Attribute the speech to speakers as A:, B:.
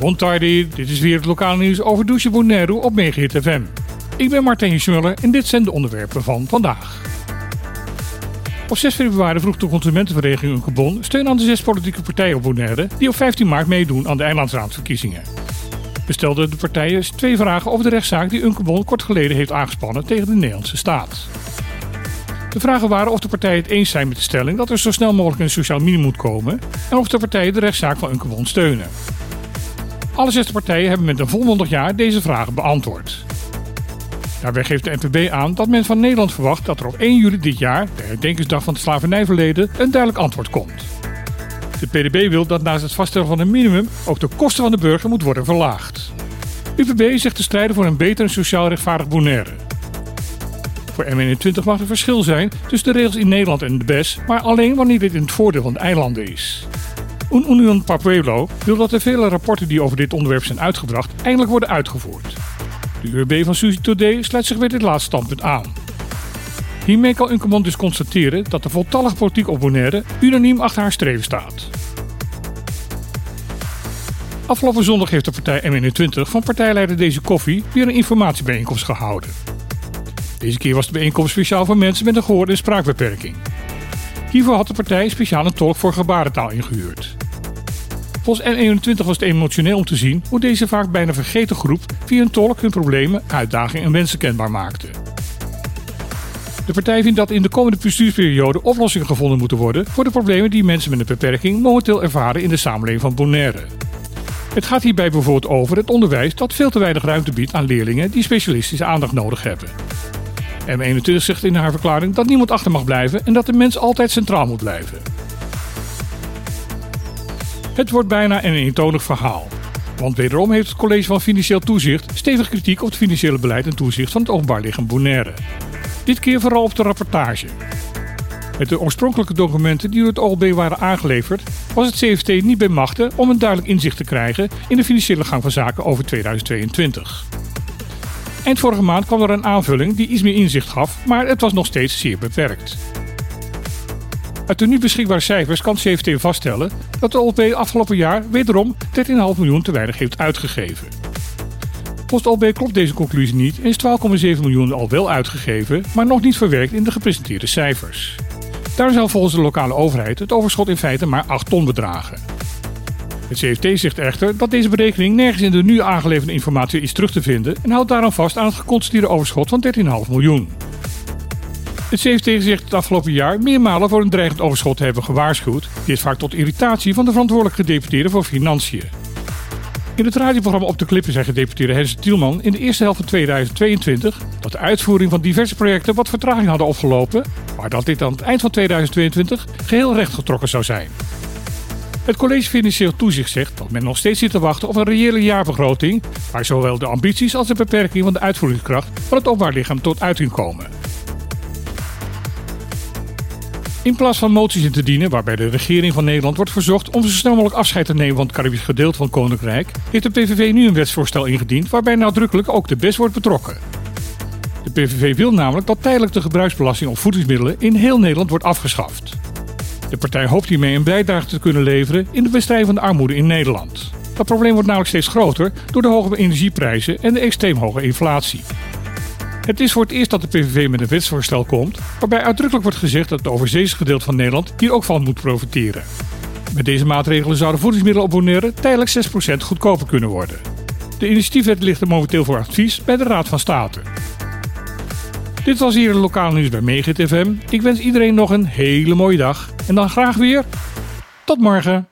A: Bon tardi, dit is weer het lokale nieuws over Douche Bonaire op Megahit FM. Ik ben Martijn Schmuller en dit zijn de onderwerpen van vandaag. Op 6 februari vroeg de consumentenvereniging Unkebon steun aan de zes politieke partijen op Bonaire die op 15 maart meedoen aan de eilandsraadverkiezingen. We stelden de partijen twee vragen over de rechtszaak die Unkebon kort geleden heeft aangespannen tegen de Nederlandse staat. De vragen waren of de partijen het eens zijn met de stelling dat er zo snel mogelijk een sociaal minimum moet komen en of de partijen de rechtszaak van Unkebon steunen. Alle zes partijen hebben met een volmondig jaar deze vragen beantwoord. Daarbij geeft de NPB aan dat men van Nederland verwacht dat er op 1 juli dit jaar, de herdenkingsdag van het slavernijverleden, een duidelijk antwoord komt. De PDB wil dat naast het vaststellen van een minimum ook de kosten van de burger moet worden verlaagd. UPB zegt te strijden voor een beter en sociaal rechtvaardig Bonaire. Voor M21 mag er verschil zijn tussen de regels in Nederland en de BES, maar alleen wanneer dit in het voordeel van de eilanden is. Un Union Papuelo wil dat de vele rapporten die over dit onderwerp zijn uitgebracht eindelijk worden uitgevoerd. De URB van Suzy Today sluit zich bij dit laatste standpunt aan. Hiermee kan Unkemond dus constateren dat de voltallige politiek op Bonaire unaniem achter haar streven staat. Afgelopen zondag heeft de partij M21 van partijleider Deze Koffie weer een informatiebijeenkomst gehouden. Deze keer was de bijeenkomst speciaal voor mensen met een gehoor- en spraakbeperking. Hiervoor had de partij speciaal een tolk voor gebarentaal ingehuurd. Volgens N21 was het emotioneel om te zien hoe deze vaak bijna vergeten groep via een tolk hun problemen, uitdagingen en wensen kenbaar maakte. De partij vindt dat in de komende bestuursperiode oplossingen gevonden moeten worden voor de problemen die mensen met een beperking momenteel ervaren in de samenleving van Bonaire. Het gaat hierbij bijvoorbeeld over het onderwijs dat veel te weinig ruimte biedt aan leerlingen die specialistische aandacht nodig hebben. M21 zegt in haar verklaring dat niemand achter mag blijven en dat de mens altijd centraal moet blijven. Het wordt bijna een eentonig verhaal. Want wederom heeft het College van Financieel Toezicht stevig kritiek op het financiële beleid en toezicht van het openbaar lichaam Bonaire. Dit keer vooral op de rapportage. Met de oorspronkelijke documenten die door het OLB waren aangeleverd, was het CFT niet bij machten om een duidelijk inzicht te krijgen in de financiële gang van zaken over 2022. Eind vorige maand kwam er een aanvulling die iets meer inzicht gaf, maar het was nog steeds zeer beperkt. Uit de nu beschikbare cijfers kan CFT vaststellen dat de OLB afgelopen jaar wederom 13,5 miljoen te weinig heeft uitgegeven. Volgens de klopt deze conclusie niet en is 12,7 miljoen al wel uitgegeven, maar nog niet verwerkt in de gepresenteerde cijfers. Daar zou volgens de lokale overheid het overschot in feite maar 8 ton bedragen. Het CFT zegt echter dat deze berekening nergens in de nu aangeleverde informatie is terug te vinden en houdt daarom vast aan het geconstateerde overschot van 13,5 miljoen. Het CFT zegt het afgelopen jaar meermalen voor een dreigend overschot te hebben gewaarschuwd. Dit vaak tot irritatie van de verantwoordelijk gedeputeerde voor Financiën. In het radioprogramma Op de Klippen zei gedeputeerde Hensen Tielman in de eerste helft van 2022 dat de uitvoering van diverse projecten wat vertraging hadden opgelopen, maar dat dit aan het eind van 2022 geheel rechtgetrokken zou zijn. Het College Financieel Toezicht zegt dat men nog steeds zit te wachten op een reële jaarbegroting, waar zowel de ambities als de beperking van de uitvoeringskracht van het openbaar lichaam tot uiting komen. In plaats van moties in te dienen waarbij de regering van Nederland wordt verzocht om zo snel mogelijk afscheid te nemen van het Caribisch gedeelte van het Koninkrijk, heeft de PVV nu een wetsvoorstel ingediend waarbij nadrukkelijk ook de BES wordt betrokken. De PVV wil namelijk dat tijdelijk de gebruiksbelasting op voedingsmiddelen in heel Nederland wordt afgeschaft. De partij hoopt hiermee een bijdrage te kunnen leveren in de bestrijding van de armoede in Nederland. Dat probleem wordt namelijk steeds groter door de hoge energieprijzen en de extreem hoge inflatie. Het is voor het eerst dat de PVV met een wetsvoorstel komt, waarbij uitdrukkelijk wordt gezegd dat het overzeese gedeelte van Nederland hier ook van moet profiteren. Met deze maatregelen zouden voedingsmiddelen op Bonaire tijdelijk 6% goedkoper kunnen worden. De initiatiefwet ligt er momenteel voor advies bij de Raad van State. Dit was hier het lokale nieuws bij Megit FM. Ik wens iedereen nog een hele mooie dag en dan graag weer tot morgen.